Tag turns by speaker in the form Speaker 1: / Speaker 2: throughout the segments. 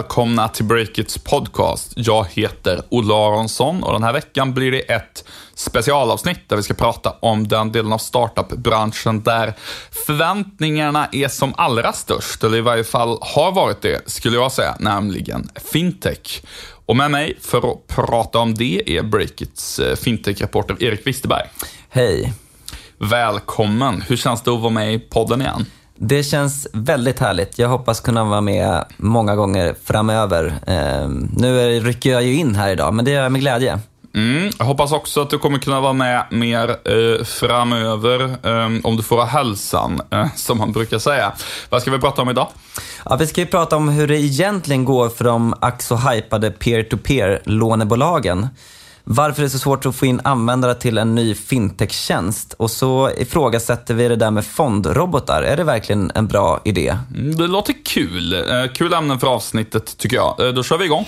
Speaker 1: Välkomna till Breakits podcast. Jag heter Olle Aronsson och den här veckan blir det ett specialavsnitt där vi ska prata om den delen av startup-branschen där förväntningarna är som allra störst, eller i varje fall har varit det, skulle jag säga, nämligen fintech. Och med mig för att prata om det är Breakits eh, fintech-reporter Erik Wisterberg.
Speaker 2: Hej.
Speaker 1: Välkommen. Hur känns det att vara med i podden igen?
Speaker 2: Det känns väldigt härligt. Jag hoppas kunna vara med många gånger framöver. Ehm, nu rycker jag ju in här idag, men det gör jag med glädje.
Speaker 1: Mm, jag hoppas också att du kommer kunna vara med mer eh, framöver, eh, om du får ha hälsan, eh, som man brukar säga. Vad ska vi prata om idag?
Speaker 2: Ja, vi ska ju prata om hur det egentligen går för de ack så hypade peer-to-peer-lånebolagen. Varför det är så svårt att få in användare till en ny fintech-tjänst. Och så ifrågasätter vi det där med fondrobotar. Är det verkligen en bra idé?
Speaker 1: Mm, det låter kul. Eh, kul ämnen för avsnittet, tycker jag. Eh, då kör vi igång.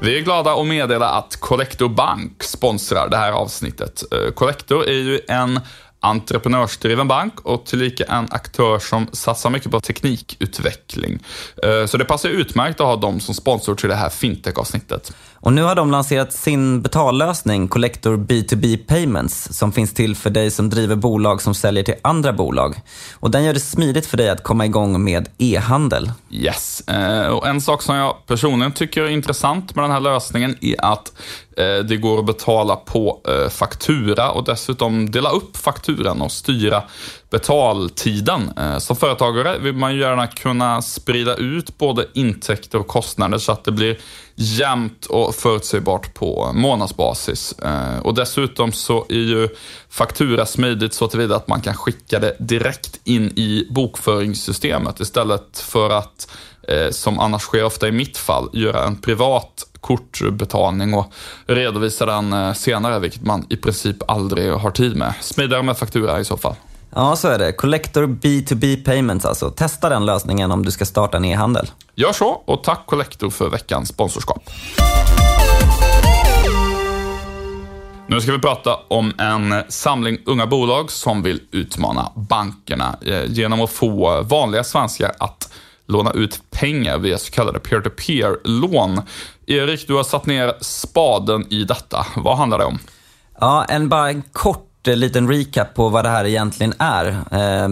Speaker 1: Vi är glada att meddela att Collector Bank sponsrar det här avsnittet. Eh, Collector är ju en entreprenörsdriven bank och tillika en aktör som satsar mycket på teknikutveckling. Eh, så det passar utmärkt att ha dem som sponsor till det här fintech-avsnittet.
Speaker 2: Och nu har de lanserat sin betallösning Collector B2B Payments som finns till för dig som driver bolag som säljer till andra bolag. Och den gör det smidigt för dig att komma igång med e-handel.
Speaker 1: Yes, eh, och en sak som jag personligen tycker är intressant med den här lösningen är att Eh, det går att betala på eh, faktura och dessutom dela upp fakturan och styra betaltiden. Eh, som företagare vill man ju gärna kunna sprida ut både intäkter och kostnader så att det blir jämnt och förutsägbart på månadsbasis. Och dessutom så är ju faktura smidigt så tillvida att man kan skicka det direkt in i bokföringssystemet istället för att, som annars sker ofta i mitt fall, göra en privat kortbetalning och redovisa den eh, senare, vilket man i princip aldrig har tid med. Smidigare med faktura i så fall.
Speaker 2: Ja, så är det. Collector B2B Payments alltså. Testa den lösningen om du ska starta en e-handel.
Speaker 1: Gör så och tack Collector för veckans sponsorskap. Nu ska vi prata om en samling unga bolag som vill utmana bankerna eh, genom att få vanliga svenskar att låna ut pengar via så kallade peer-to-peer-lån. Erik, du har satt ner spaden i detta. Vad handlar det om?
Speaker 2: Ja, en bara en kort eh, liten recap på vad det här egentligen är. Eh,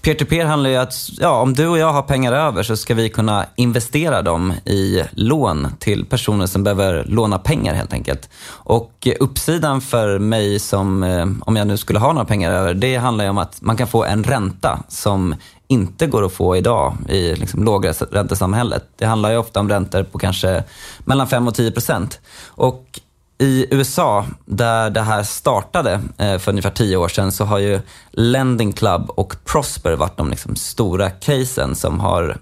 Speaker 2: peer-to-peer handlar ju om att ja, om du och jag har pengar över så ska vi kunna investera dem i lån till personer som behöver låna pengar helt enkelt. Och eh, uppsidan för mig som, eh, om jag nu skulle ha några pengar över, det handlar ju om att man kan få en ränta som inte går att få idag i liksom lågräntesamhället. Det handlar ju ofta om räntor på kanske mellan 5 och 10 procent. Och i USA, där det här startade eh, för ungefär tio år sedan, så har ju Lending Club och Prosper varit de liksom stora casen som har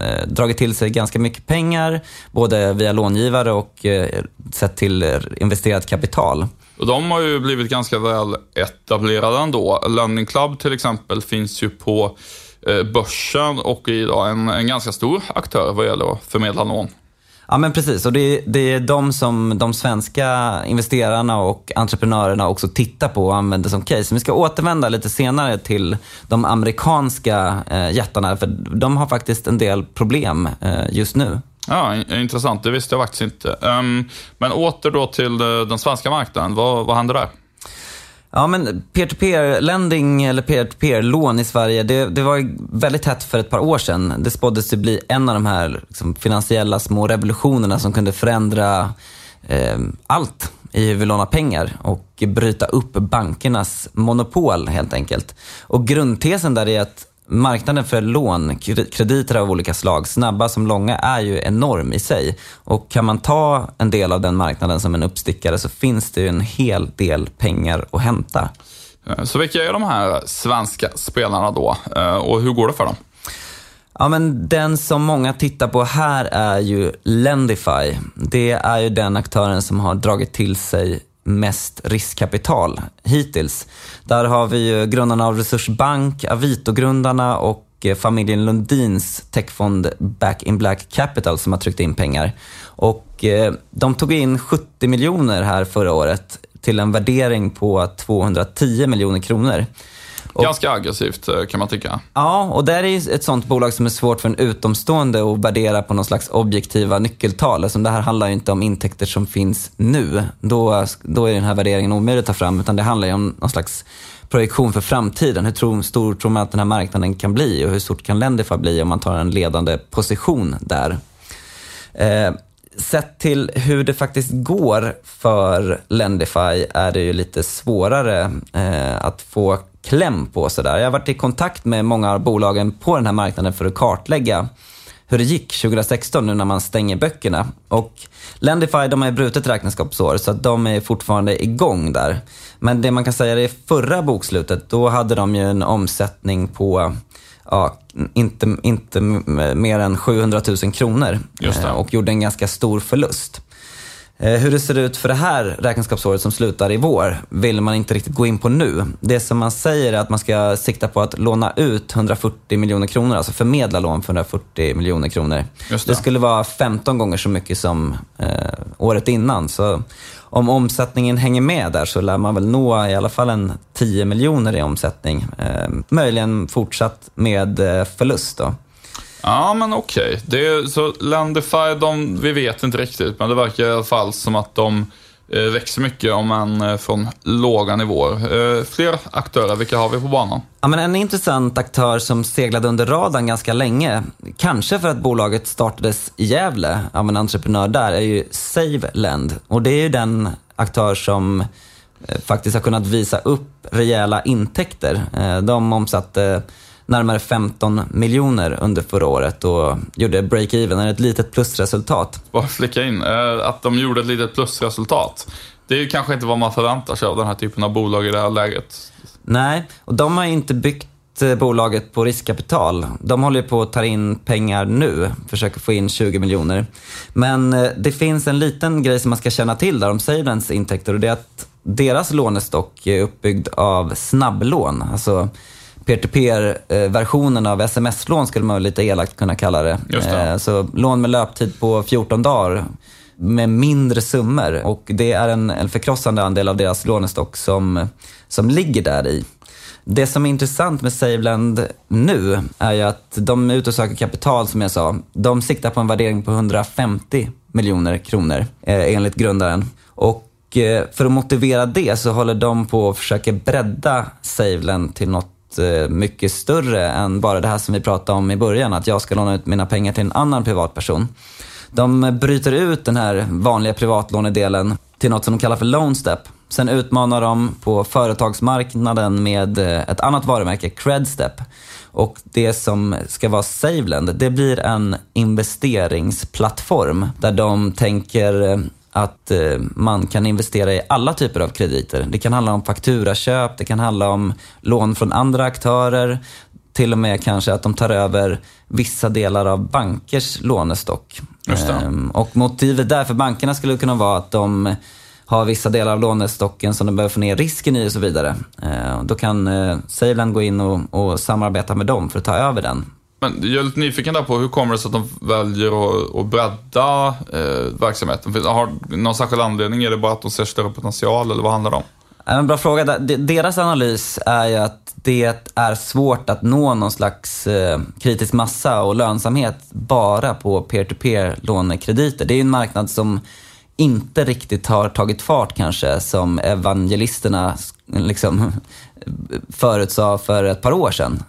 Speaker 2: eh, dragit till sig ganska mycket pengar, både via långivare och eh, sett till investerat kapital.
Speaker 1: Och de har ju blivit ganska väl etablerade ändå. Lending Club till exempel finns ju på börsen och är idag en, en ganska stor aktör vad gäller att förmedla lån.
Speaker 2: Ja men precis och det, det, är de som de svenska investerarna och entreprenörerna också tittar på och använder som case. Vi ska återvända lite senare till de amerikanska eh, jättarna för de har faktiskt en del problem eh, just nu.
Speaker 1: Ja, intressant. Det visste jag faktiskt inte. Um, men åter då till eh, den svenska marknaden. Vad, vad händer där?
Speaker 2: Ja, men peer-to-peer-lending eller peer-to-peer-lån i Sverige, det, det, var väldigt hett för ett par år sedan. Det spåddes ju bli en av de här liksom, finansiella små revolutionerna som kunde förändra eh, allt i hur vi lånar pengar och bryta upp bankernas monopol helt enkelt. Och grundtesen där är att marknaden för lån, krediter av olika slag, snabba som långa, är ju enorm i sig. Och kan man ta en del av den marknaden som en uppstickare så finns det ju en hel del pengar att hämta.
Speaker 1: Eh, så vilka är de här svenska spelarna då eh, och hur går det för dem?
Speaker 2: Ja, men den som många tittar på här är ju Lendify. Det är ju den aktören som har dragit till sig mest riskkapital hittills. Där har vi ju grundarna av Resursbank, Avito-grundarna och eh, familjen Lundins techfond Back in Black Capital som har tryckt in pengar. Och eh, de tog in 70 miljoner här förra året till en värdering på 210 miljoner kronor.
Speaker 1: Ganska aggressivt eh, kan man tycka.
Speaker 2: Ja, och det är ju ett sånt bolag som är svårt för en utomstående att värdera på någon slags objektiva nyckeltal. Alltså, det här handlar ju inte om intäkter som finns nu. Då, då är den här värderingen omöjlig att ta fram, utan det handlar ju om någon slags projektion för framtiden. Hur tro, stor tror man att den här marknaden kan bli och hur stort kan Lendify bli om man tar en ledande position där? Eh, sett till hur det faktiskt går för Lendify är det ju lite svårare eh, att få kläm på sådär. Jag har varit i kontakt med många av bolagen på den här marknaden för att kartlägga hur det gick 2016 nu när man stänger böckerna. Och Lendify de har ju brutit räkenskapsår så att de är fortfarande igång där. Men det man kan säga är förra bokslutet, då hade de ju en omsättning på ja, inte, inte mer än 700 000 kronor eh, och gjorde en ganska stor förlust. Eh, hur det ser ut för det här räkenskapsåret som slutar i vår vill man inte riktigt gå in på nu. Det som man säger är att man ska sikta på att låna ut 140 miljoner kronor, alltså förmedla lån för 140 miljoner kronor. Det. det. skulle vara 15 gånger så mycket som eh, året innan. Så om omsättningen hänger med där så lär man väl nå i alla fall en 10 miljoner i omsättning. Eh, möjligen fortsatt med eh, förlust då.
Speaker 1: Ja, men okej. Okay. Så Landify, de, vi vet inte riktigt, men det verkar i alla fall som att de eh, växer mycket, om än eh, från låga nivåer. Eh, fler aktörer, vilka har vi på banan?
Speaker 2: Ja, men en intressant aktör som seglade under radarn ganska länge, kanske för att bolaget startades i Gävle av en entreprenör där, är ju SaveLend. Och det är ju den aktör som eh, faktiskt har kunnat visa upp rejäla intäkter. Eh, de omsatte närmare 15 miljoner under förra året och gjorde break-even, ett litet plusresultat.
Speaker 1: Bara flika in, eh, att de gjorde ett litet plusresultat. Det är ju kanske inte vad man förväntar sig av den här typen av bolag i det här läget.
Speaker 2: Nej, och de har inte byggt eh, bolaget på riskkapital. De håller på att ta in pengar nu, försöker få in 20 miljoner. Men eh, det finns en liten grej som man ska känna till där om Savens intäkter och det är att deras lånestock är uppbyggd av snabblån. Alltså peer-to-peer-versionen av sms-lån skulle man lite elakt kunna kalla det.
Speaker 1: det.
Speaker 2: Eh, så lån med löptid på 14 dagar med mindre summor och det är en, en förkrossande andel av deras lånestock som, som ligger där i. Det som är intressant med Saveland nu är ju att de är ute och söker kapital som jag sa. De siktar på en värdering på 150 miljoner kronor eh, enligt grundaren. Och eh, för att motivera det så håller de på att försöka bredda Saveland till något Eh, mycket större än bara det här som vi pratade om i början, att jag ska låna ut mina pengar till en annan privatperson. De bryter ut den här vanliga privatlånedelen till något som de kallar för LoanStep. Sen utmanar de på företagsmarknaden med eh, ett annat varumärke, Credstep. Och det som ska vara Saveland, det blir en investeringsplattform där de tänker eh, att eh, man kan investera i alla typer av krediter. Det kan handla om fakturaköp, det kan handla om lån från andra aktörer, till och med kanske att de tar över vissa delar av bankers lånestock. Ehm, och motivet där för bankerna skulle kunna vara att de har vissa delar av lånestocken som de behöver få ner risken i och så vidare. Ehm, då kan eh, Sailand gå in och, och samarbeta med dem för att ta över den
Speaker 1: men jag är lite nyfiken där på hur kommer det sig att de väljer att, att bredda eh, verksamheten? Har någon särskild anledning? Är det bara att de ser större potential eller vad handlar det om?
Speaker 2: En bra fråga. Deras analys är ju att det är svårt att nå någon slags eh, kritisk massa och lönsamhet bara på peer-to-peer lånekrediter. Det är en marknad som inte riktigt har tagit fart kanske, som evangelisterna liksom förutsade för ett par år sedan.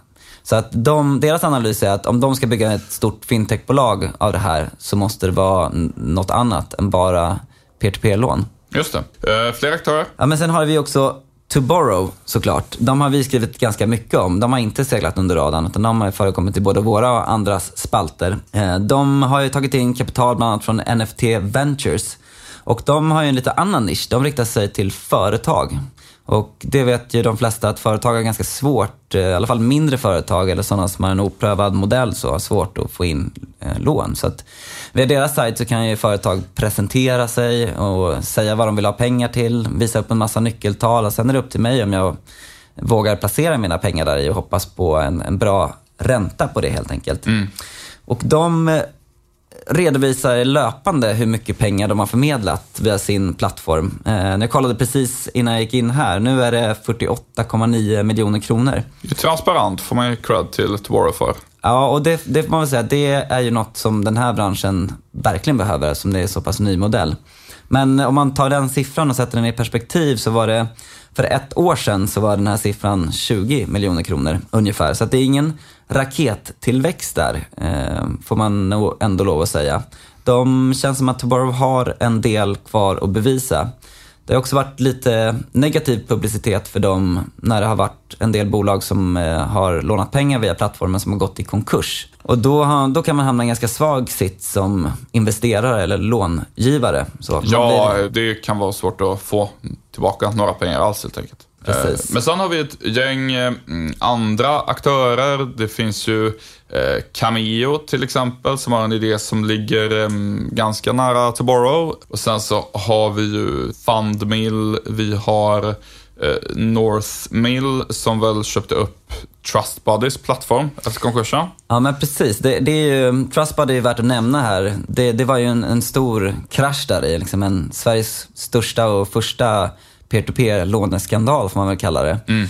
Speaker 2: Så att de, deras analys är att om de ska bygga ett stort fintechbolag av det här så måste det vara något annat än bara peer-to-peer-lån.
Speaker 1: Just det. Uh, fler aktörer?
Speaker 2: Ja, men sen har vi också To Borrow såklart. De har vi skrivit ganska mycket om. De har inte seglat under radarn utan de har förekommit i både våra och andras spalter. Eh, de har ju tagit in kapital bland annat från NFT Ventures. Och de har ju en lite annan nisch. De riktar sig till företag. Och det vet ju de flesta att företag har ganska svårt, eh, i alla fall mindre företag eller sådana som har en oprövad modell, så har svårt att få in eh, lån. Så att via deras sajt så kan ju företag presentera sig och säga vad de vill ha pengar till, visa upp en massa nyckeltal och sen är det upp till mig om jag vågar placera mina pengar där i och hoppas på en, en bra ränta på det helt enkelt. Mm. Och de redovisar löpande hur mycket pengar de har förmedlat via sin plattform. Eh, jag kollade precis innan jag gick in här. Nu är det 48,9 miljoner kronor.
Speaker 1: Det är transparent får man ju cred till Toboro för.
Speaker 2: Ja, och det, det får man väl säga, det är ju något som den här branschen verkligen behöver, som det är så pass ny modell. Men om man tar den siffran och sätter den i perspektiv så var det, för ett år sedan så var den här siffran 20 miljoner kronor ungefär. Så det är ingen rakettillväxt där, eh, får man nog ändå lov att säga. De känns som att Tuborov har en del kvar att bevisa. Det har också varit lite negativ publicitet för dem när det har varit en del bolag som eh, har lånat pengar via plattformen som har gått i konkurs. Och då, då kan man hamna i en ganska svag sitt som investerare eller långivare. Så
Speaker 1: ja, det kan vara svårt att få tillbaka några pengar alls helt enkelt.
Speaker 2: Precis.
Speaker 1: Men sen har vi ett gäng andra aktörer. Det finns ju Cameo till exempel, som har en idé som ligger ganska nära Tomorrow. Och sen så har vi ju Fundmill, vi har Northmill som väl köpte upp Trustbuddies plattform efter konkursen.
Speaker 2: Ja, men precis. Det, det är ju, Trustbuddy är värt att nämna här. Det, det var ju en, en stor krasch där i, liksom en Sveriges största och första peer-to-peer-låneskandal får man väl kalla det. Mm.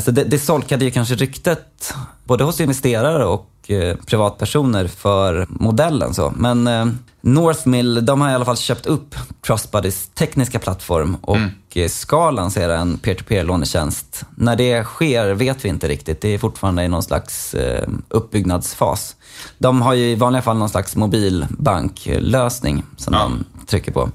Speaker 2: Så det, det solkade ju kanske ryktet både hos investerare och eh, privatpersoner för modellen. Så. Men eh, Northmill, de har i alla fall köpt upp Trustbuddies tekniska plattform och mm. Eh, ska lansera en peer-to-peer-lånetjänst. När det sker vet vi inte riktigt. Det är fortfarande i någon slags eh, uppbyggnadsfas. De har ju i vanliga fall någon slags mobilbanklösning som ja. de trycker på.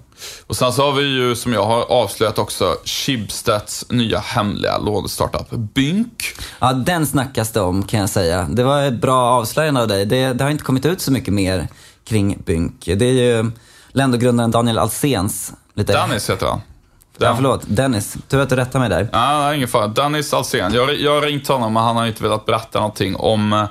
Speaker 1: Och sen så har vi ju, som jag har avslöjat också, Schibsteds nya hemliga lånestartup Bynk.
Speaker 2: Ja, den snackas det om kan jag säga. Det var ett bra avslöjande av dig. Det, det har inte kommit ut så mycket mer kring Bynk. Det är ju Lendo-grundaren Daniel Alsens.
Speaker 1: Lite... Dennis heter han.
Speaker 2: Ja, förlåt. Dennis. Tur att du rättar mig där.
Speaker 1: Ja, ingen fara. Dennis Alsen. Jag, jag har ringt honom, men han har inte velat berätta någonting om eh,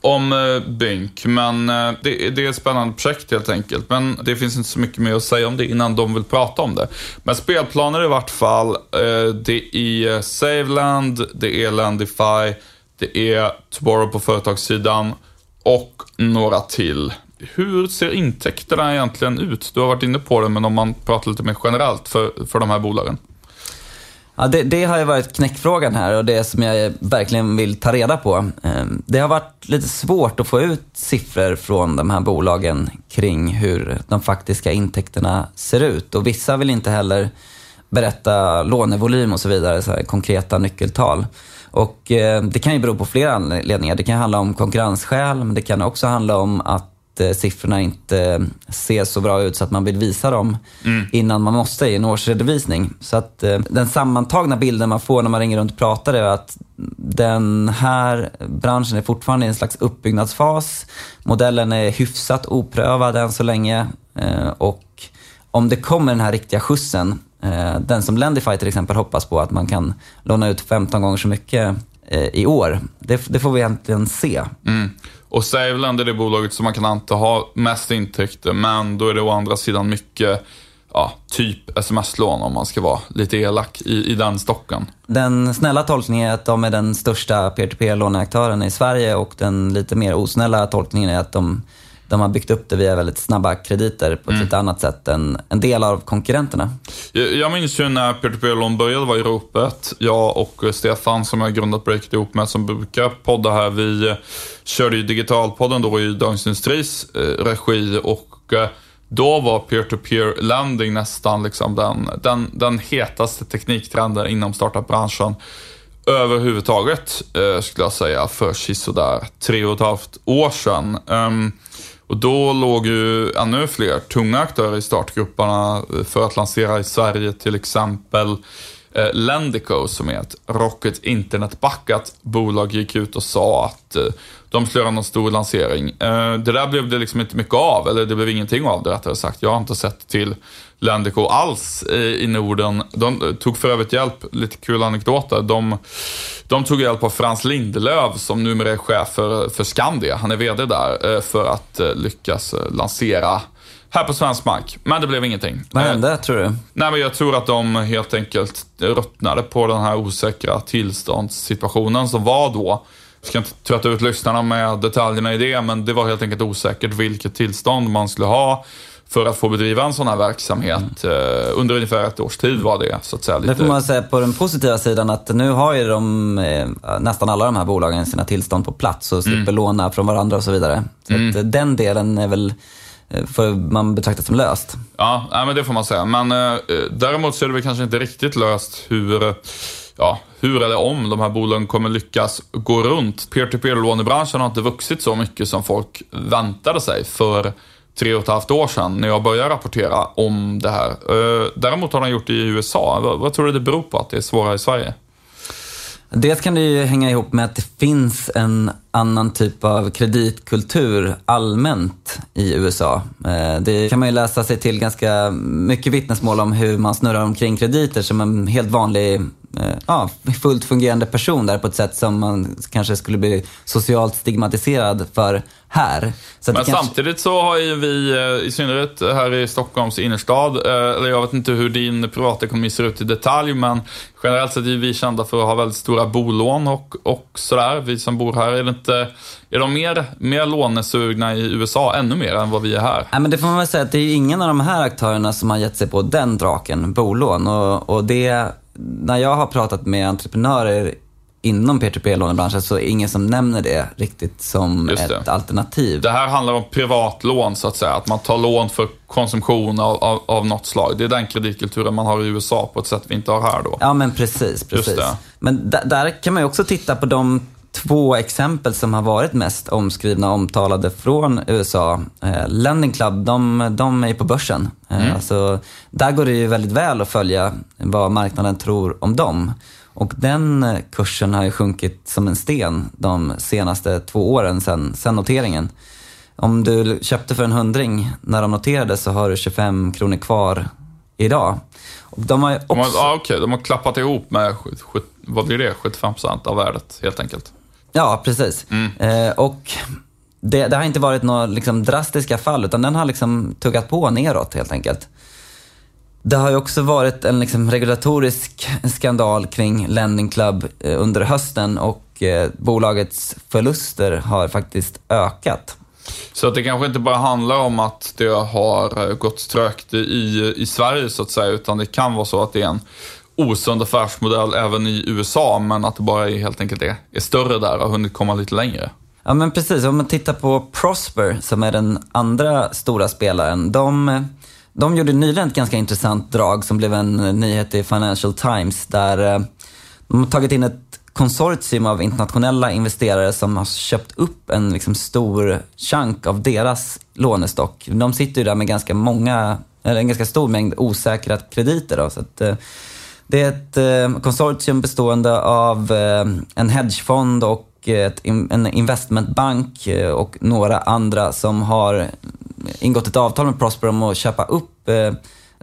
Speaker 1: om eh, Bynk, men eh, det, det, är ett spännande projekt helt enkelt. Men det finns inte så mycket mer att säga om det innan de vill prata om det. Men spelplaner i vart fall. Eh, det är Saveland, det är Landify, det är Tomorrow på företagssidan och några till. Hur ser intäkterna egentligen ut? Du har varit inne på det, men om man pratar lite mer generellt för, för de här bolagen.
Speaker 2: Ja, det, det, har ju varit knäckfrågan här och det som jag verkligen vill ta reda på. Ehm, det har varit lite svårt att få ut siffror från de här bolagen kring hur de faktiska intäkterna ser ut. Och vissa vill inte heller berätta lånevolym och så vidare, så konkreta nyckeltal. Och ehm, det kan ju bero på flera anledningar. Det kan handla om konkurrensskäl, men det kan också handla om att Eh, siffrorna inte ser så bra ut så att man vill visa dem mm. innan man måste i en årsredovisning. Så att eh, den sammantagna bilden man får när man ringer runt och pratar är att den här branschen är fortfarande i en slags uppbyggnadsfas. Modellen är hyfsat oprövad än så länge eh, och om det kommer den här riktiga skjutsen, den som Lendify till exempel hoppas på, att man kan låna ut 15 gånger så mycket i år. Det, det får vi egentligen se.
Speaker 1: Mm. Och Saveland är det bolaget som man kan anta har mest intäkter, men då är det å andra sidan mycket ja, typ sms-lån om man ska vara lite elak i, i den stocken.
Speaker 2: Den snälla tolkningen är att de är den största peer-to-peer-låneaktören i Sverige och den lite mer osnälla tolkningen är att de de har byggt upp det via väldigt snabba krediter på ett mm. lite annat sätt än en del av konkurrenterna.
Speaker 1: Jag, jag minns ju när peer-to-peer-lån började vara i ropet. Jag och Stefan, som jag grundat Breakit ihop med, som brukar podda här, vi körde ju Digitalpodden då i Dagens Industris eh, regi och eh, då var peer-to-peer lending nästan liksom den, den, den hetaste tekniktrenden inom startup-branschen överhuvudtaget, eh, skulle jag säga, för sådär tre och ett halvt år sedan. Och då låg ju ännu fler tunga aktörer i startgrupperna eh, för att lansera i Sverige till exempel eh, Lendico som är ett Rocket Internet-backat bolag gick ut och sa att eh, de skulle göra någon stor lansering. Eh, det där blev det liksom inte mycket av, eller det blev ingenting av det rättare sagt. Jag har inte sett till Lendico alls i Norden. De tog för övrigt hjälp, lite kul anekdot de, de tog hjälp av Frans Lindelöf som numera är chef för, för Skandia. Han är VD där eh, för att eh, lyckas lansera här på svensk mark. Men det blev ingenting.
Speaker 2: Vad hände, tror du?
Speaker 1: Nej, men jag tror att de helt enkelt ruttnade på den här osäkra tillståndssituationen som var då. Ska inte trötta ut lyssnarna med detaljerna i det, men det var helt enkelt osäkert vilket tillstånd man skulle ha för att få bedriva en sån här verksamhet. Mm. under ungefär ett års tid var det, så att säga.
Speaker 2: Lite... Det får man säga på den positiva sidan att nu har ju de, eh, nästan alla de här bolagen sina tillstånd på plats och slipper mm. låna från varandra och så vidare. Så mm. den delen är väl Eh, för man betraktas som löst.
Speaker 1: Ja, nej, men det får man säga. Men eh, däremot så är det väl kanske inte riktigt löst hur, ja, hur eller om de här bolagen kommer lyckas gå runt. Peer-to-peer-lånebranschen har inte vuxit så mycket som folk väntade sig för tre och ett halvt år sedan när jag började rapportera om det här. Eh, däremot har de gjort det i USA. Vad, vad tror du det beror på att det är svårare i Sverige?
Speaker 2: Dels kan det ju hänga ihop med att det finns en annan typ av kreditkultur allmänt i USA. Eh, det kan man ju läsa sig till ganska mycket vittnesmål om hur man snurrar omkring krediter som en helt vanlig ja, fullt fungerande person där på ett sätt som man kanske skulle bli socialt stigmatiserad för här.
Speaker 1: Så men kanske... samtidigt så har ju vi, eh, i synnerhet här i Stockholms innerstad, eh, eller jag vet inte hur din privatekonomi ser ut i detalj, men generellt sett är vi kända för att ha väldigt stora bolån och, och sådär, vi som bor här. Är, det inte, är de mer, mer lånesugna i USA, ännu mer än vad vi är här?
Speaker 2: Ja, men det får man väl säga att det är ingen av de här aktörerna som har gett sig på den draken, bolån. Och, och det när jag har pratat med entreprenörer inom P2P-lånebranschen så är det ingen som nämner det riktigt som ett alternativ.
Speaker 1: Det här handlar om privatlån så att säga, att man tar lån för konsumtion av, av, av något slag. Det är den kreditkulturen man har i USA på ett sätt vi inte har här då.
Speaker 2: Ja men precis, precis. Men där kan man ju också titta på de två exempel som har varit mest omskrivna och omtalade från USA. Eh, Lending Club, de, de är på börsen. Eh, mm. alltså, där går det ju väldigt väl att följa vad marknaden tror om dem. Och den kursen har ju sjunkit som en sten de senaste två åren sedan, sedan noteringen. Om du köpte för en hundring när de noterade så har du 25 kronor kvar idag.
Speaker 1: De har också... De har, ah, okay. de har klappat ihop med, vad blir det, 75% av värdet helt enkelt.
Speaker 2: Ja, precis. Mm. Eh, och det, det, har inte varit några liksom, drastiska fall, utan den har liksom tuggat på neråt helt enkelt. Det har ju också varit en liksom, regulatorisk skandal kring Lending Club eh, under hösten och eh, bolagets förluster har faktiskt ökat.
Speaker 1: Så att det kanske inte bara handlar om att det har eh, gått trögt i, i Sverige så att säga, utan det kan vara så att det är en osund affärsmodell även i USA, men att det bara är, helt enkelt är, är större där och har hunnit komma lite längre.
Speaker 2: Ja men precis, om man tittar på Prosper som är den andra stora spelaren. De, de gjorde nyligen ett ganska intressant drag som blev en nyhet i Financial Times där eh, de har tagit in ett konsortium av internationella investerare som har köpt upp en liksom stor chunk av deras lånestock. De sitter ju där med ganska många, eller en ganska stor mängd osäkra krediter. Då, så att, eh, det är ett eh, konsortium bestående av eh, en hedgefond och ett, en investmentbank eh, och några andra som har ingått ett avtal med Prosper om att köpa upp eh,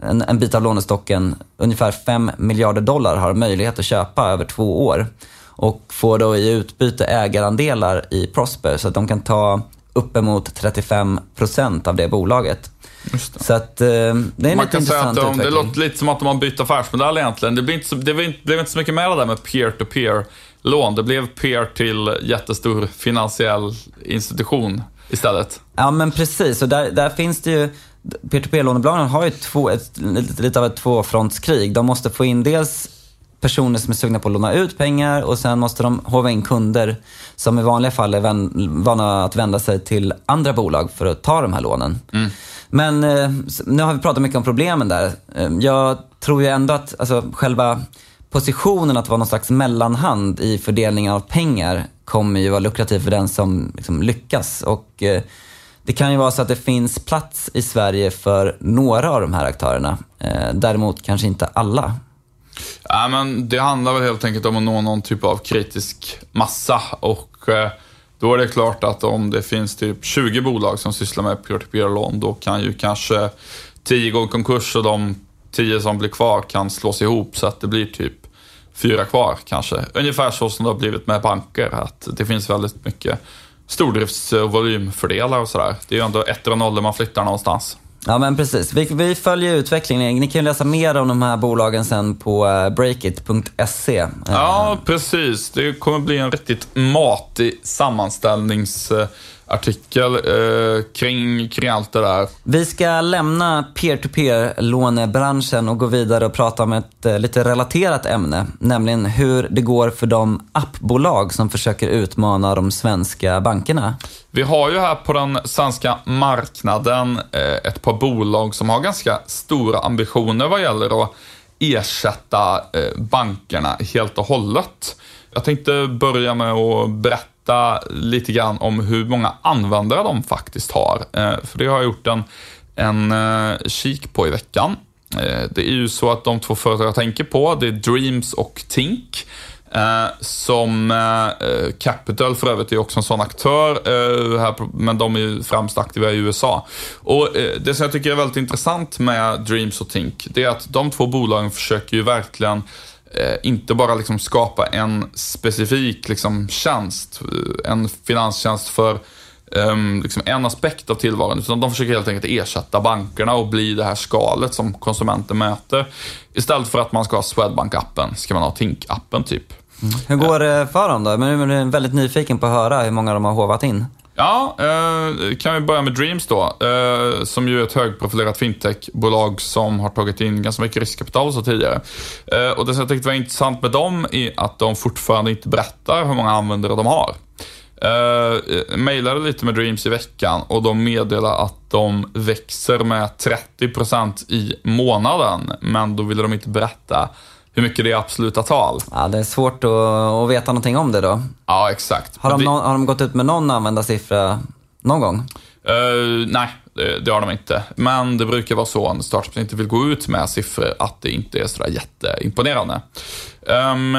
Speaker 2: en, en bit av lånestocken. Ungefär 5 miljarder dollar har möjlighet att köpa över två år och får då i utbyte ägarandelar i Prosper så att de kan ta uppemot 35 procent av det bolaget. Det. Så att, eh, det är en Man kan säga att de,
Speaker 1: det låter lite som att de har bytt affärsmodell egentligen. Det blev inte så, det blev inte så mycket mer där med peer-to-peer lån. Det blev peer till jättestor finansiell institution istället.
Speaker 2: Ja, men precis. Och där, där finns det ju... Peer-to-peer-lånebolagen har ju två, ett, lite, lite av ett tvåfrontskrig. De måste få in dels personer som är sugna på att låna ut pengar och sen måste de håva in kunder som i vanliga fall är vana att vända sig till andra bolag för att ta de här lånen. Mm. Men eh, nu har vi pratat mycket om problemen där. Eh, jag tror ju ändå att alltså, själva positionen att vara någon slags mellanhand i fördelningen av pengar kommer ju vara lukrativ för den som liksom, lyckas. Och, eh, det kan ju vara så att det finns plats i Sverige för några av de här aktörerna. Eh, däremot kanske inte alla.
Speaker 1: Ja, men det handlar väl helt enkelt om att nå någon typ av kritisk massa. Och eh, då är det klart att om det finns typ 20 bolag som sysslar med peer-to-peer-lån, då kan ju kanske 10 gå i konkurs och de 10 som blir kvar kan slås ihop så att det blir typ fyra kvar kanske. Ungefär så som det har blivit med banker, att det finns väldigt mycket stordrifts och volymfördelar och sådär. Det är ju ändå ettor och nollor man flyttar någonstans.
Speaker 2: Ja, men precis. Vi, vi följer utvecklingen. Ni kan ju läsa mer om de här bolagen sen på eh, breakit.se.
Speaker 1: Ja, precis. Det kommer bli en riktigt matig sammanställnings artikel eh, kring, kring allt det där.
Speaker 2: Vi ska lämna peer-to-peer-lånebranschen och gå vidare och prata om ett eh, lite relaterat ämne, nämligen hur det går för de appbolag som försöker utmana de svenska bankerna.
Speaker 1: Vi har ju här på den svenska marknaden eh, ett par bolag som har ganska stora ambitioner vad gäller att ersätta eh, bankerna helt och hållet. Jag tänkte börja med att berätta berätta lite grann om hur många användare de faktiskt har. Eh, för det har jag gjort en, en eh, kik på i veckan. Eh, det är ju så att de två företag jag tänker på, det är Dreams och Tink. som Capital för övrigt är också en sån aktör, men de är ju främst aktiva i USA. Och Det som jag tycker är väldigt intressant med Dreams och Tink, det är att de två bolagen försöker ju verkligen Eh, inte bara liksom skapa en specifik liksom tjänst, eh, en finanstjänst för um, liksom en aspekt av tillvaron, utan de försöker helt enkelt ersätta bankerna och bli det här skalet som konsumenten möter. Istället för att man ska ha Swedbank-appen, ska man ha Tink-appen typ.
Speaker 2: Mm. Hur går det för dem då? Men jag är väldigt nyfiken på att höra hur många de har hovat in.
Speaker 1: Ja, eh, kan vi börja med Dreams då, eh, som ju är ett högprofilerat fintechbolag som har tagit in ganska mycket riskkapital så tidigare. Eh, och det som jag tyckte var intressant med dem är att de fortfarande inte berättar hur många användare de har. Eh, uh, mailade lite med Dreams i veckan och de meddelade att de växer med 30% i månaden, men då ville de inte berätta hur mycket det är absoluta tal.
Speaker 2: Ja, det är svårt att, att veta någonting om det då.
Speaker 1: Ja, exakt.
Speaker 2: Har de, det... har de gått ut med någon användarsiffra någon gång?
Speaker 1: Uh, nej, det, det har de inte. Men det brukar vara så när startups inte vill gå ut med siffror att det inte är sådär jätteimponerande. Um,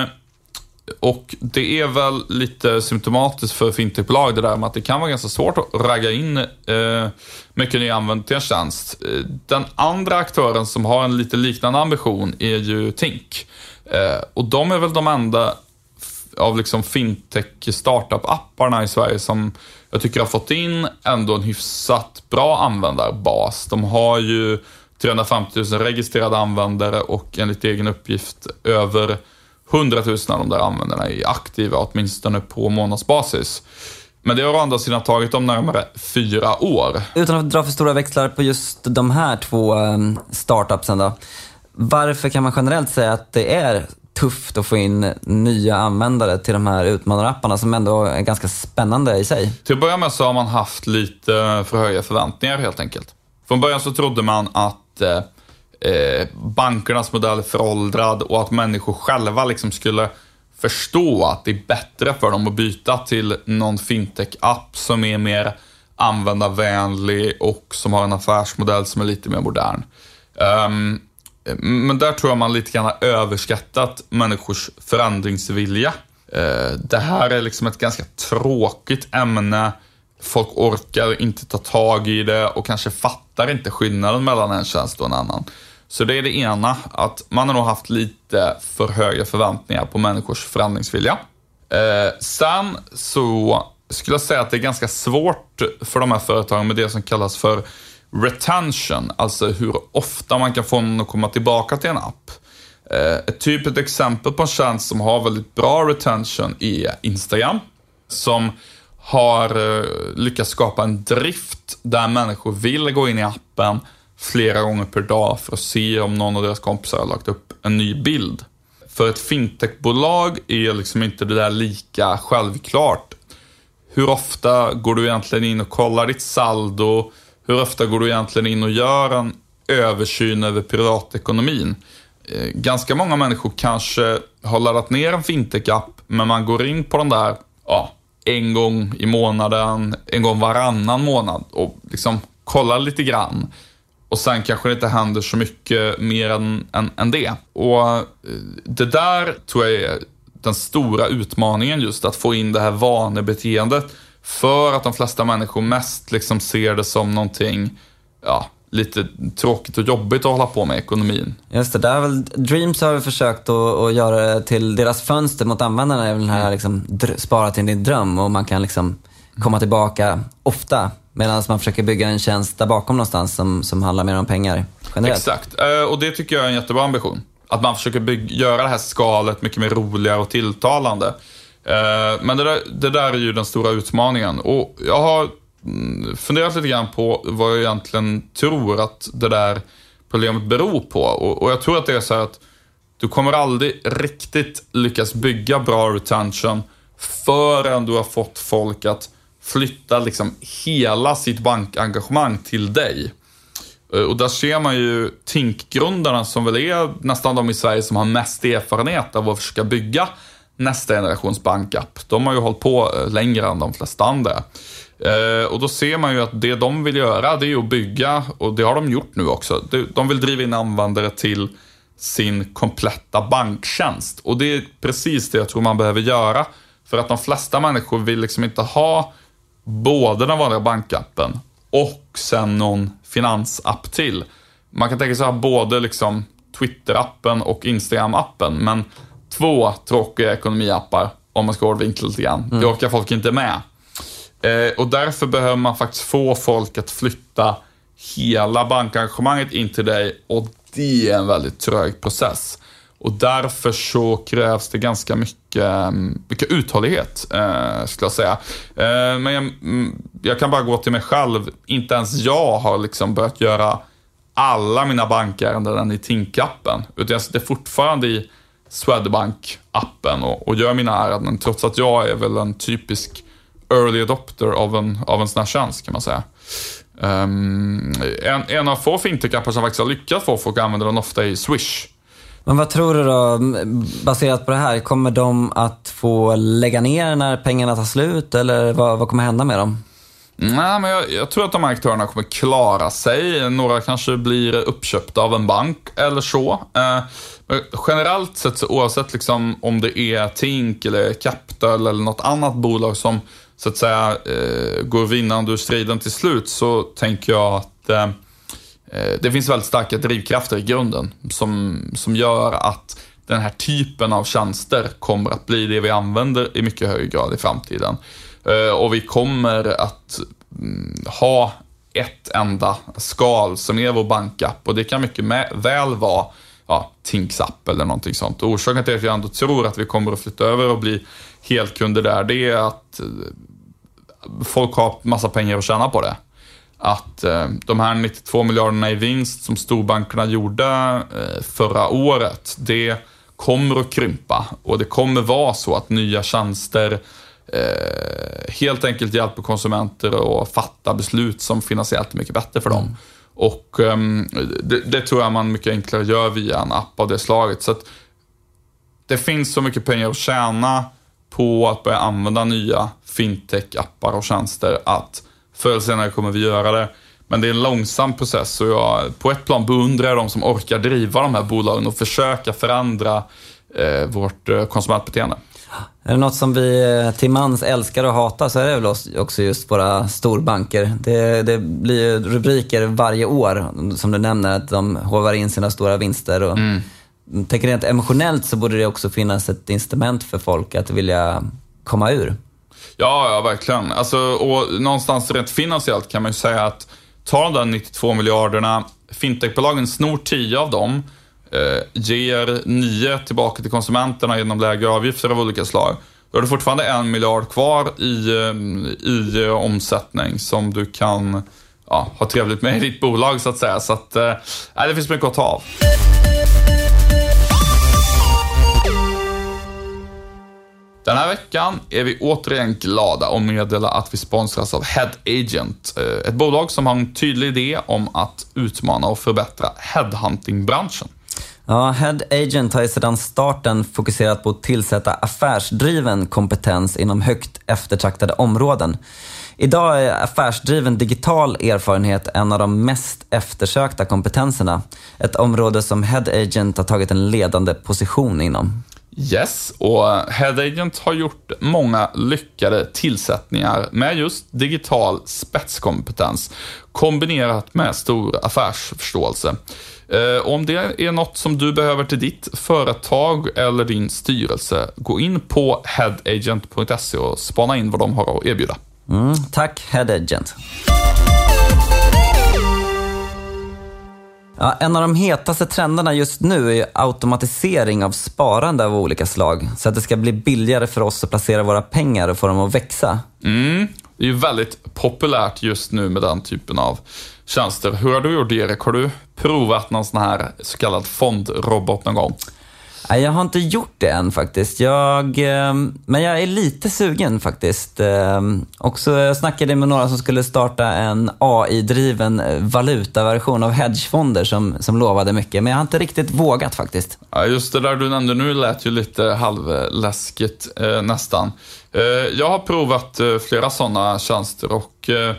Speaker 1: och det är väl lite symptomatiskt för fintechbolag det där med att det kan vara ganska svårt att ragga in eh, mycket nya användare till en tjänst. Eh, den andra aktören som har en lite liknande ambition är ju Tink. Eh, och de är väl de enda av liksom fintech startup-apparna i Sverige som jag tycker har fått in ändå en hyfsat bra användarbas. De har ju 350 000 registrerade användare och enligt egen uppgift över 100 000 av de där användarna är aktiva, åtminstone på månadsbasis. Men det har å andra sidan tagit dem närmare fyra år.
Speaker 2: Utan att dra för stora växlar på just de här två ehm, startupsen då. Varför kan man generellt säga att det är tufft att få in nya användare till de här utmanarapparna som ändå är ganska spännande i sig?
Speaker 1: Till att börja med så har man haft lite för höga förväntningar helt enkelt. Från början så trodde man att eh, bankernas modell föråldrad och att människor själva liksom skulle förstå att det är bättre för dem att byta till någon fintech-app som är mer användarvänlig och som har en affärsmodell som är lite mer modern. Um, men där tror jag man lite grann har överskattat människors förändringsvilja. Uh, det här är liksom ett ganska tråkigt ämne. Folk orkar inte ta tag i det och kanske fattar inte skillnaden mellan en tjänst och en annan. Så det är det ena, att man har nog haft lite för höga förväntningar på människors förändringsvilja. Eh, sen så skulle jag säga att det är ganska svårt för de här företagen med det som kallas för retention, alltså hur ofta man kan få någon att komma tillbaka till en app. Eh, ett typiskt exempel på en tjänst som har väldigt bra retention är Instagram, som har eh, lyckats skapa en drift där människor vill gå in i appen flera gånger per dag för att se om någon av deras kompisar har lagt upp en ny bild. För ett fintechbolag är liksom inte det där lika självklart. Hur ofta går du egentligen in och kollar ditt saldo? Hur ofta går du egentligen in och gör en översyn över privatekonomin? Eh, ganska många människor kanske har laddat ner en fintech-app, men man går in på den där ja, en gång i månaden, en gång varannan månad och liksom kollar lite grann. Och sen kanske det inte händer så mycket mer än, än, än det. Och eh, det där tror jag är den stora utmaningen just, att få in det här vanebeteendet. För att de flesta människor mest liksom ser det som någonting, ja, lite tråkigt och jobbigt att hålla på med ekonomin.
Speaker 2: Just det, där väl, Dreams har försökt att, att göra det till deras fönster mot användarna, är väl den här liksom, spara till din dröm och man kan liksom komma tillbaka ofta Medan man försöker bygga en tjänst där bakom någonstans som, som handlar mer om pengar generellt.
Speaker 1: Exakt, eh, och det tycker jag är en jättebra ambition. Att man försöker bygga, göra det här skalet mycket mer roligare och tilltalande. Eh, men det där, det där är ju den stora utmaningen. Och jag har mm, funderat lite grann på vad jag egentligen tror att det där problemet beror på. Och, och jag tror att det är så här att du kommer aldrig riktigt lyckas bygga bra retention förrän du har fått folk att flytta liksom hela sitt bankengagemang till dig. Eh, och där ser man ju Tink-grundarna som väl är nästan de i Sverige som har mest erfarenhet av att försöka bygga nästa generations bankapp. De har ju hållit på eh, längre än de flesta andra. Eh, och då ser man ju att det de vill göra, det är att bygga, och det har de gjort nu också. De vill driva in användare till sin kompletta banktjänst. Och det är precis det jag tror man behöver göra. För att de flesta människor vill liksom inte ha både den vanliga bankappen och sen någon finansapp till. Man kan tänka sig både liksom Twitter-appen och Instagram-appen, men två tråkiga ekonomiappar, om man ska hårdvinkla lite grann. Mm. Det orkar folk inte med. Eh, och därför behöver man faktiskt få folk att flytta hela bankengagemanget in till dig och det är en väldigt trög process. Och därför så krävs det ganska mycket, mm, mycket uthållighet, eh, skulle jag säga. Eh, men jag, mm, jag, kan bara gå till mig själv. Inte ens jag har liksom börjat göra alla mina bankärenden i Tink-appen. Utan jag sitter fortfarande i Swedbank-appen och, och gör mina ärenden, trots att jag är väl en typisk early adopter av en, av en sån här tjänst, kan man säga. Um, en, en av få fintech-appar som faktiskt har lyckats få folk att använda den ofta är Swish.
Speaker 2: Men vad tror du då, baserat på det här, kommer de att få lägga ner när pengarna tar slut eller vad, vad kommer hända med dem?
Speaker 1: Nej, men jag, jag, tror att de här aktörerna kommer klara sig. Några kanske blir uppköpta av en bank eller så. Eh, generellt sett, så oavsett liksom om det är Tink eller Capital eller något annat bolag som så att säga eh, går vinnande ur striden till slut, så tänker jag att eh, Eh, det finns väldigt starka drivkrafter i grunden som, som gör att den här typen av tjänster kommer att bli det vi använder i mycket högre grad i framtiden. Eh, och vi kommer att mm, ha ett enda skal som är vår bankapp och det kan mycket väl vara ja, Tinks app eller någonting sånt. Och orsaken till att jag ändå tror att vi kommer att flytta över och bli helkunder där, det är att eh, folk har massa pengar att tjäna på det att eh, de här 92 miljarderna i vinst som storbankerna gjorde eh, förra året, det kommer att krympa och det kommer vara så att nya tjänster eh, helt enkelt hjälper konsumenter att fatta beslut som finansiellt är mycket bättre för dem. Mm. Och ehm, det, det, tror jag man mycket enklare gör via en app av det slaget. Så det finns så mycket pengar att tjäna på att börja använda nya fintech-appar och tjänster att Förr eller senare kommer vi göra det. Men det är en långsam process och jag på ett plan beundrar jag de som orkar driva de här bolagen och försöka förändra eh, vårt eh, konsumentbeteende.
Speaker 2: Är det något som vi eh, till mans älskar och hatar så är det väl också just våra storbanker. Det, det blir rubriker varje år, som du nämner, att de hovar in sina stora vinster. Och mm. Tänker rent emotionellt så borde det också finnas ett instrument för folk att vilja komma ur.
Speaker 1: Ja, ja verkligen. Alltså, och någonstans rent finansiellt kan man ju säga att tar de där 92 miljarderna, fintechbolagen snor 10 av dem, eh, ger 9 tillbaka till konsumenterna genom lägre avgifter av olika slag. Då har du fortfarande en miljard kvar i, eh, i eh, omsättning som du kan ja, ha trevligt med i ditt bolag så att säga. Så att, eh, det finns mycket att ta av. Den här veckan är vi återigen glada och meddela att vi sponsras av Head Agent. Eh, ett bolag som har en tydlig idé om att utmana och förbättra headhunting-branschen.
Speaker 2: Ja, Head Agent har ju sedan starten fokuserat på att tillsätta affärsdriven kompetens inom högt eftertraktade områden. Idag är affärsdriven digital erfarenhet en av de mest eftersökta kompetenserna. Ett område som Head Agent har tagit en ledande position inom.
Speaker 1: Yes, och HeadAgent har gjort många lyckade tillsättningar med just digital spetskompetens kombinerat med stor affärsförståelse. Eh, om det är något som du behöver till ditt företag eller din styrelse, gå in på headagent.se och spana in vad de har att erbjuda.
Speaker 2: Mm, tack, HeadAgent! Ja, en av de hetaste trenderna just nu är automatisering av sparande av olika slag. Så att det ska bli billigare för oss att placera våra pengar och få dem att växa.
Speaker 1: Mm. Det är ju väldigt populärt just nu med den typen av tjänster. Hur har du gjort Erik? Har du provat någon sån här så kallad fondrobot någon gång?
Speaker 2: Nej, jag har inte gjort det än faktiskt. Jag, ehm, men jag är lite sugen faktiskt. Ehm, Också, jag snackade med några som skulle starta en AI-driven valutaversion av hedgefonder som, som lovade mycket. Men jag har inte riktigt vågat faktiskt.
Speaker 1: Ja, just det där du nämnde nu lät ju lite halvläskigt eh, nästan. Eh, jag har provat eh, flera sådana tjänster och eh,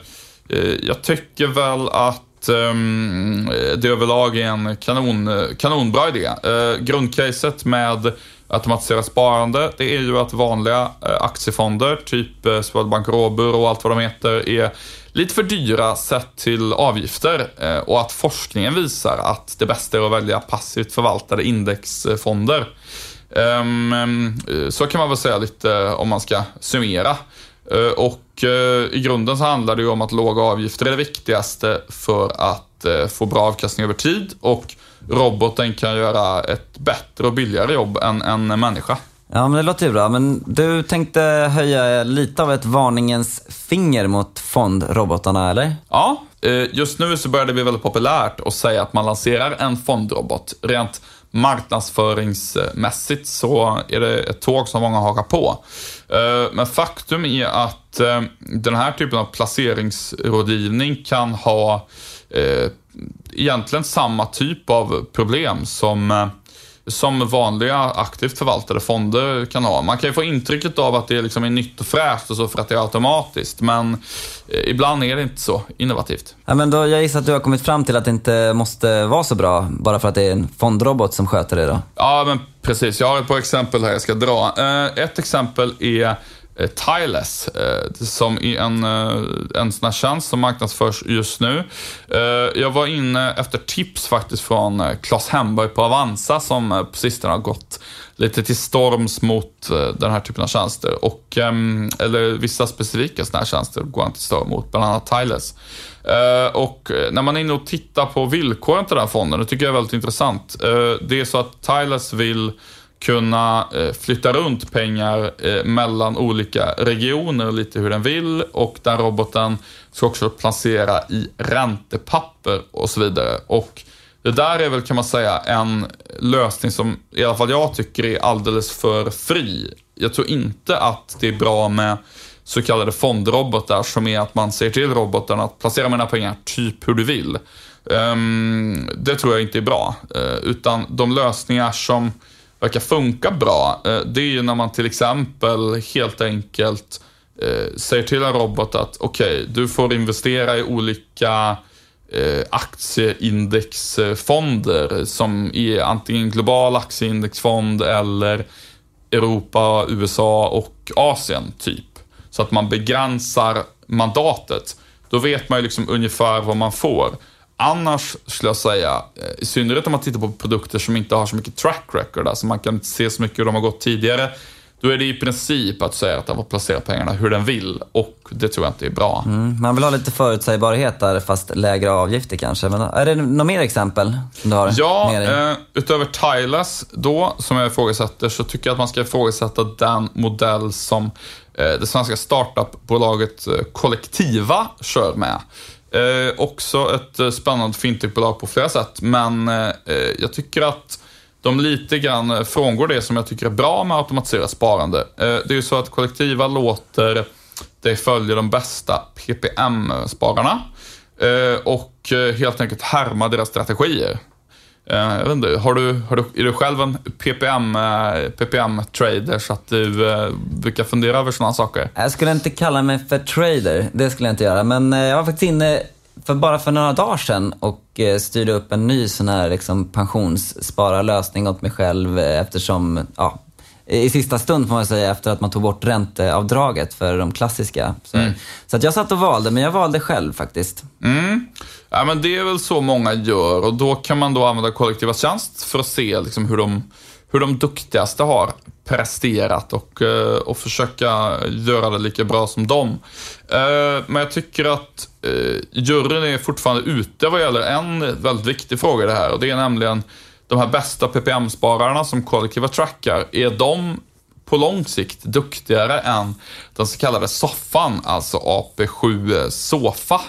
Speaker 1: eh, jag tycker väl att um, det överlag är en kanon, kanonbra idé. Uh, grundcaset med automatiserat sparande, det är ju att vanliga uh, aktiefonder, typ uh, Swedbank Robur och allt vad de heter, är lite för dyra sett till avgifter uh, och att forskningen visar att det bästa är att välja passivt förvaltade indexfonder. Um, så kan man väl säga lite om man ska summera. Och och eh, i grunden så handlar det ju om att låga avgifter är det viktigaste för att eh, få bra avkastning över tid och roboten kan göra ett bättre och billigare jobb än en människa.
Speaker 2: Ja, men det låter ju bra. Men du tänkte höja lite av ett varningens finger mot fondrobotarna, eller?
Speaker 1: Ja, just nu så börjar det bli väldigt populärt att säga att man lanserar en fondrobot. Rent marknadsföringsmässigt så är det ett tåg som många hakar på. Eh, men faktum är att eh, den här typen av placeringsrådgivning kan ha eh, egentligen samma typ av problem som som vanliga aktivt förvaltade fonder kan ha. Man kan ju få intrycket av att det liksom är nytt och fräscht och så för att det är automatiskt, men eh, ibland är det inte så innovativt.
Speaker 2: Ja, men då, jag gissar att du har kommit fram till att det inte måste vara så bra, bara för att det är en fondrobot som sköter det då?
Speaker 1: Ja, men precis. Jag har ett par exempel här jag ska dra. Eh, ett exempel är eh, Tiles, eh, som är en, eh, en sån här tjänst som marknadsförs just nu. Eh, jag var inne efter tips faktiskt från Claes Hemberg på Avanza som på sistone har gått lite till storms mot den här typen av tjänster. Och, ehm, eller vissa specifika sådana här tjänster går han till storm mot, bland annat Tiles. Och när man är inne och tittar på villkoren till den här fonden, det tycker jag är väldigt intressant. Det är så att Tiles vill kunna eh, flytta runt pengar eh, mellan olika regioner lite hur den vill och den roboten ska också placera i räntepapper och så vidare. Och det där är väl kan man säga en lösning som i alla fall jag tycker är alldeles för fri. Jag tror inte att det är bra med så kallade fondrobotar som är att man säger till roboten att placera mina pengar typ hur du vill. Um, det tror jag inte är bra. Uh, utan de lösningar som verkar funka bra, eh, det är ju när man till exempel helt enkelt eh, säger till en robot att okej, okay, du får investera i olika eh, aktieindexfonder som är antingen global aktieindexfond eller Europa, USA och Asien typ. Så att man begränsar mandatet. Då vet man ju liksom ungefär vad man får. Annars skulle jag säga, eh, i synnerhet om man tittar på produkter som inte har så mycket track record, alltså man kan inte se så mycket hur de har gått tidigare, då är det i princip att säga att den får placera pengarna hur den vill och det tror jag inte är bra.
Speaker 2: Mm, man vill ha lite förutsägbarhet där, fast lägre avgifter kanske. Men är det några mer exempel som du har?
Speaker 1: Ja, eh, utöver Tilas då, som jag ifrågasätter, så tycker jag att man ska ifrågasätta den modell som eh, det svenska startupbolaget eh, Kollektiva kör med. Eh, också ett eh, spännande fintechbolag på flera sätt, men eh, eh jag tycker att de lite grann eh, frångår det som jag tycker är bra med automatiserat sparande. Eh, det är ju så att kollektiva låter dig följa de bästa PPM-spararna eh, och eh, helt enkelt härma deras strategier. Eh, jag vet inte, har du, har du, är du själv en PPM, eh, PPM-trader så att du eh, brukar fundera över sådana saker?
Speaker 2: Jag skulle inte kalla mig för trader, det skulle jag inte göra. Men jag var faktiskt inne för bara för några dagar sedan och styrde upp en ny sån här liksom pensionsspararlösning åt mig själv eftersom, ja, i sista stund får man säga efter att man tog bort ränteavdraget för de klassiska. Så, mm. så att jag satt och valde, men jag valde själv faktiskt.
Speaker 1: Mm. Ja, men det är väl så många gör och då kan man då använda kollektiva tjänst för att se liksom hur, de, hur de duktigaste har presterat och, eh, och försöka göra det lika bra som dem. Eh, men jag tycker att eh, juryn är fortfarande ute vad gäller en väldigt viktig fråga i det här och det är nämligen de här bästa PPM-spararna som kollektiva trackar, är de på lång sikt duktigare än den så kallade soffan, alltså AP7 Sofa.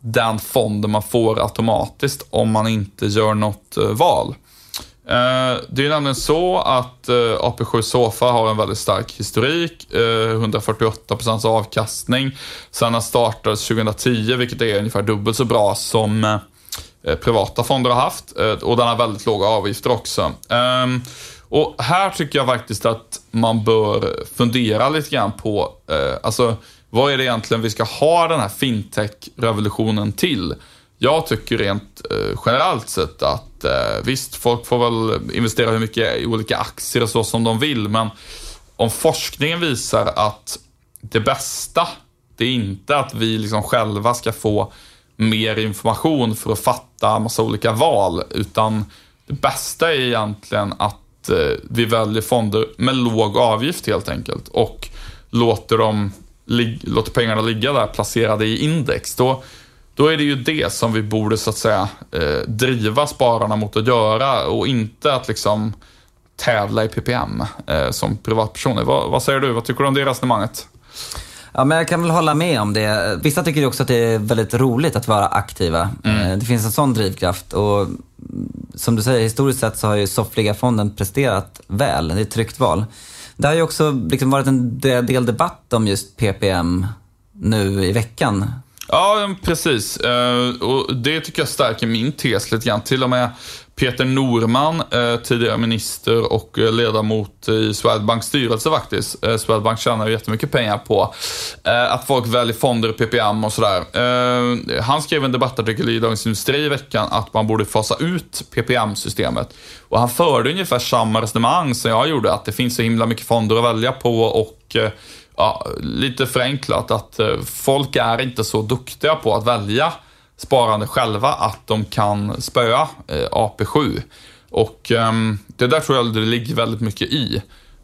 Speaker 1: Den fonden man får automatiskt om man inte gör något eh, val. Eh, det är nämligen så att eh, AP7 Sofa har en väldigt stark historik, 148% avkastning. Sen den startades 2010, vilket är ungefär dubbelt så bra som privata fonder har haft. Och den har väldigt låga avgifter också. Ehm, och här tycker jag faktiskt att man bör fundera lite grann på, alltså vad är det egentligen vi ska ha den här fintech-revolutionen till? Jag tycker rent eh, generellt sett att eh, visst, folk får väl investera hur mycket i olika aktier och så som de vill, men om forskningen visar att det bästa, det är inte att vi liksom själva ska få mer information för att fatta massa olika val, utan det bästa är egentligen att eh, vi väljer fonder med låg avgift helt enkelt och låter, dem, låter pengarna ligga där placerade i index. Då då är det ju det som vi borde så att säga eh, driva spararna mot att göra och inte att liksom tävla i PPM eh, som privatpersoner. Vad, vad, säger du? Vad tycker du om det resonemanget?
Speaker 2: Ja, men jag kan väl hålla med om det. Vissa tycker också att det är väldigt roligt att vara aktiva. Mm. Eh, det finns en sån drivkraft och som du säger, historiskt sett så har ju Soffliga-fonden presterat väl. Det är ett tryggt val. Det har ju också liksom varit en del debatt om just PPM nu i veckan.
Speaker 1: Ja, precis. Eh, och det tycker jag stärker min tes lite grann. Till och med Peter Norman, eh, tidigare minister och eh, ledamot i Swedbanks styrelse faktiskt. Eh, Swedbank tjänar ju jättemycket pengar på att folk väljer fonder och PPM och sådär. Han skrev en debattartikel i Dagens Industri i veckan att man borde fasa ut PPM-systemet. Och han förde ungefär samma resonemang som jag gjorde, att det finns så himla mycket fonder att välja på och ja, lite förenklat att folk är inte så duktiga på att välja sparande själva att de kan spöa eh, AP7. Och ehm, det där tror jag det ligger väldigt mycket i.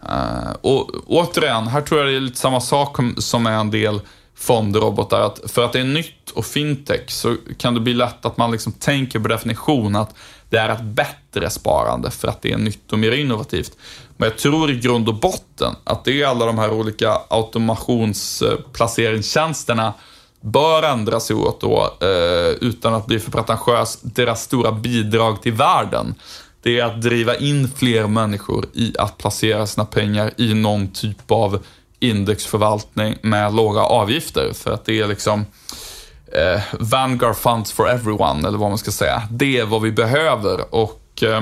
Speaker 1: Eh, och återigen, här tror jag det är lite samma sak som med en del fondrobotar. Att för att det är nytt och fintech så kan det bli lätt att man liksom tänker på definition att det är ett bättre sparande för att det är nytt och mer innovativt. Men jag tror i grund och botten att det är alla de här olika automationsplaceringstjänsterna eh, bör ändra sig åt då, eh, utan att bli för pretentiös, deras stora bidrag till världen. Det är att driva in fler människor i att placera sina pengar i någon typ av indexförvaltning med låga avgifter. För att det är liksom eh, Vanguard Funds for Everyone, eller vad man ska säga. Det är vad vi behöver och eh,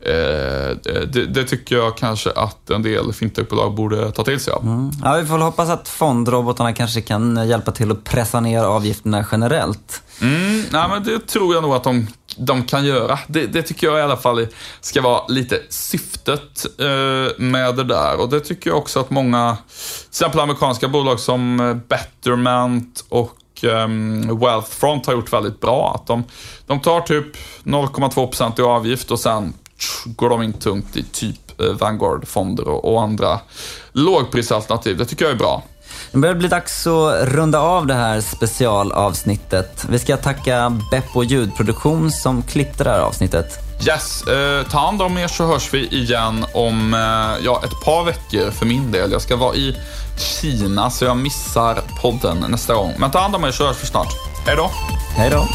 Speaker 1: eh, det, det, tycker jag kanske att en del fintechbolag borde ta till sig av. Mm.
Speaker 2: Ja, vi får väl hoppas att fondrobotarna kanske kan hjälpa till att pressa ner avgifterna generellt.
Speaker 1: Mm, nej, men det tror jag nog att de, de kan göra. Det, det, tycker jag i alla fall ska vara lite syftet eh, med det där. Och det tycker jag också att många, till exempel amerikanska bolag som Betterment och um, Wealthfront har gjort väldigt bra. Att de, de tar typ 0,2% i avgift och sen går de in tungt i typ eh, Vanguard-fonder och, och andra lågprisalternativ. Det tycker jag är bra.
Speaker 2: Det börjar bli dags att runda av det här specialavsnittet. Vi ska tacka Beppo ljudproduktion som klippte det här avsnittet.
Speaker 1: Yes, eh, ta hand om er så hörs vi igen om eh, ja, ett par veckor för min del. Jag ska vara i Kina så jag missar podden nästa gång. Men ta hand om er så hörs vi snart. Hej då!
Speaker 2: Hej då!